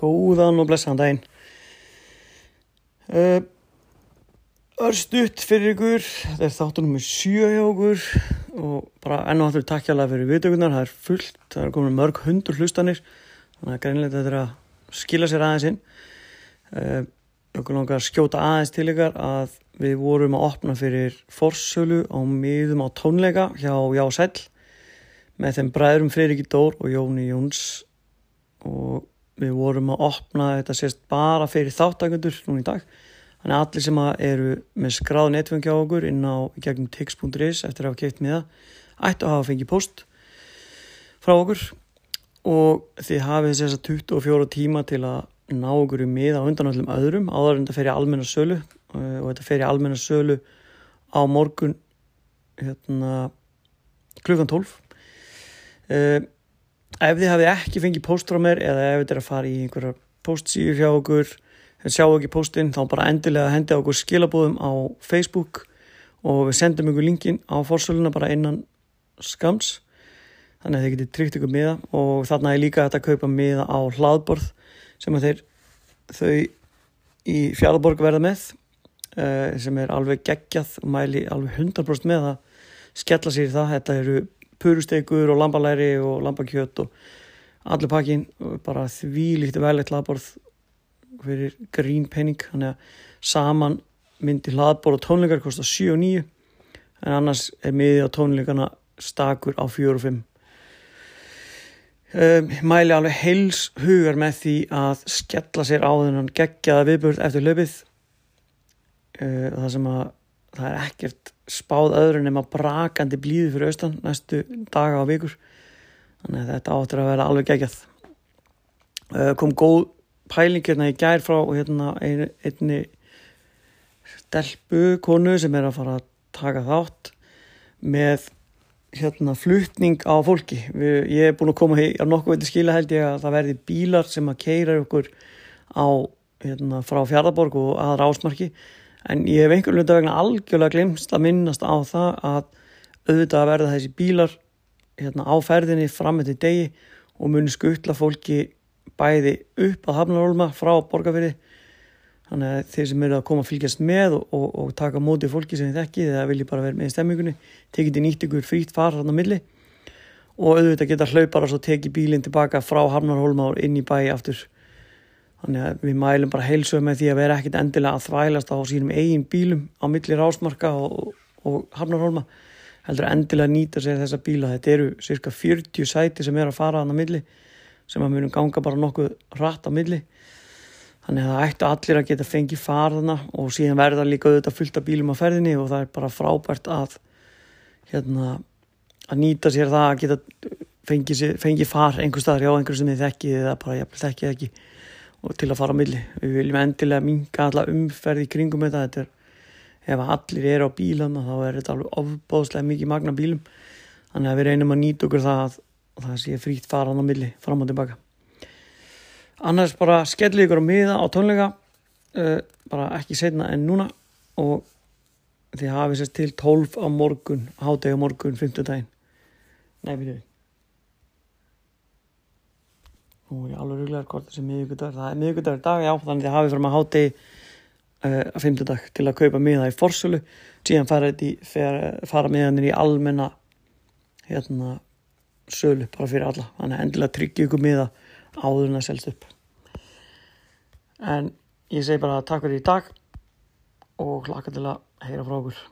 Góðan og blessaðan daginn. Uh, Örstutt fyrir ykkur, þetta er þáttunum með sjö hjá okkur. Og bara enn og aftur takkjálega fyrir viðtökunar, það er fullt, það er komin mörg hundur hlustanir, þannig að greinlega þetta er að skila sér aðeins inn. Uh, okkur langar að skjóta aðeins til ykkar að við vorum að opna fyrir forsölu á miðum á tónleika hjá Já Sæll með þeim bræðurum Freiriki Dór og Jóni Jóns. Og við vorum að opna þetta sést bara fyrir þáttakundur núna í dag. Þannig að allir sem eru með skráð netfeng hjá okkur inn á gegnum tix.is eftir að hafa keitt með það ættu að hafa fengið post frá okkur. Og þið hafið þess að 24 tíma til að ná okkur um miða undan öllum öðrum áður en þetta fer í almenna sölu og þetta fer í almenna sölu á morgun hérna klukkan 12 uh, ef þið hafið ekki fengið post frá mér eða ef þetta er að fara í einhverjar postsýr hjá okkur ef sjá ekki postinn þá bara endilega hendi okkur skilabóðum á Facebook og við sendum ykkur linkin á fórsöluna bara innan skams þannig að þið getið tryggt ykkur miða og þarna er líka þetta að kaupa miða á hlaðborð sem að þeir þau í fjárborg verða með uh, sem er alveg geggjað og mæli alveg 100% með að skella sér það. Þetta eru purustekur og lambalæri og lambakjött og allir pakkin bara því líkt velegt hlaðborð fyrir grín penning þannig að saman myndi hlaðborð og tónleikar kostar 7 og 9 en annars er miði á tónleikana stakur á 4 og 5 Um, mæli alveg heils hugar með því að skella sér á þennan geggjaða viðbörð eftir löpið uh, það sem að það er ekkert spáð öðru nema brakandi blíði fyrir austan næstu daga á vikur. Þannig að þetta áttur að vera alveg geggjað. Uh, kom góð pæling hérna í gær frá hérna, einni, einni stelpu konu sem er að fara að taka þátt með hérna flutning á fólki. Við, ég er búin að koma hér á nokkuð veitir skila held ég að það verði bílar sem að keira okkur á hérna, frá fjárðaborg og aðra ásmarki en ég hef einhvern veginn vegna algjörlega glemst að minnast á það að auðvitað að verða þessi bílar hérna, á ferðinni fram með til degi og muni skuttla fólki bæði upp að hafnarólma frá borgarfyrði þannig að þeir sem eru að koma að fylgjast með og, og, og taka mótið fólki sem þið þekkið eða vilji bara vera með í stemmingunni tekið til nýtt ykkur frýtt far hann á milli. Og auðvitað geta hlaupar og svo tekið bílinn tilbaka frá Hafnarholma og inn í bæi aftur þannig að við mælum bara heilsuð með því að vera ekkit endilega að þvælast á sínum eigin bílum á milli rásmarka og, og Hafnarholma heldur endilega að nýta sér þessa bíla. Þetta eru cirka 40 sæti sem er að fara hann á milli sem að munum ganga bara nokkuð rætt á milli. Þannig að það ættu allir að geta fengið farðana og síðan verða líka auðvitað fullt af bílum á ferðinni og það er bara frábært að hérna að nýta sér það að geta fengið, fengið far einhver staðar hjá einhver sem þið þekkið eða bara jafnvel þekkið ekki og til að fara á milli. Við viljum endilega minga alla umferð í kringum þetta, þetta er ef allir eru á bílana þá er þetta alveg ofbóðslega mikið magna bílum. Þannig að við reynum að nýta okkur það að það sé frítt faran á milli fram og tilbaka. Annars bara skellið ykkur á miða á tónleika uh, bara ekki setna en núna. Og þið hafið sérst til 12 á morgun hádegi á morgun, 50 daginn nei, við þau nú er ég alveg rúglegar hvort þessi miðugudagur, það er miðugudagur dag já, þannig að þið hafið fyrir maður hádegi uh, að 50 dag til að kaupa miða í forsölu. Síðan fara, fara miðanir í almenna hérna sölu bara fyrir alla, þannig að endilega tryggja ykkur miða áður en að selst upp. En ég segi bara takk fyrir í dag og hlaka til að heyra frá okkur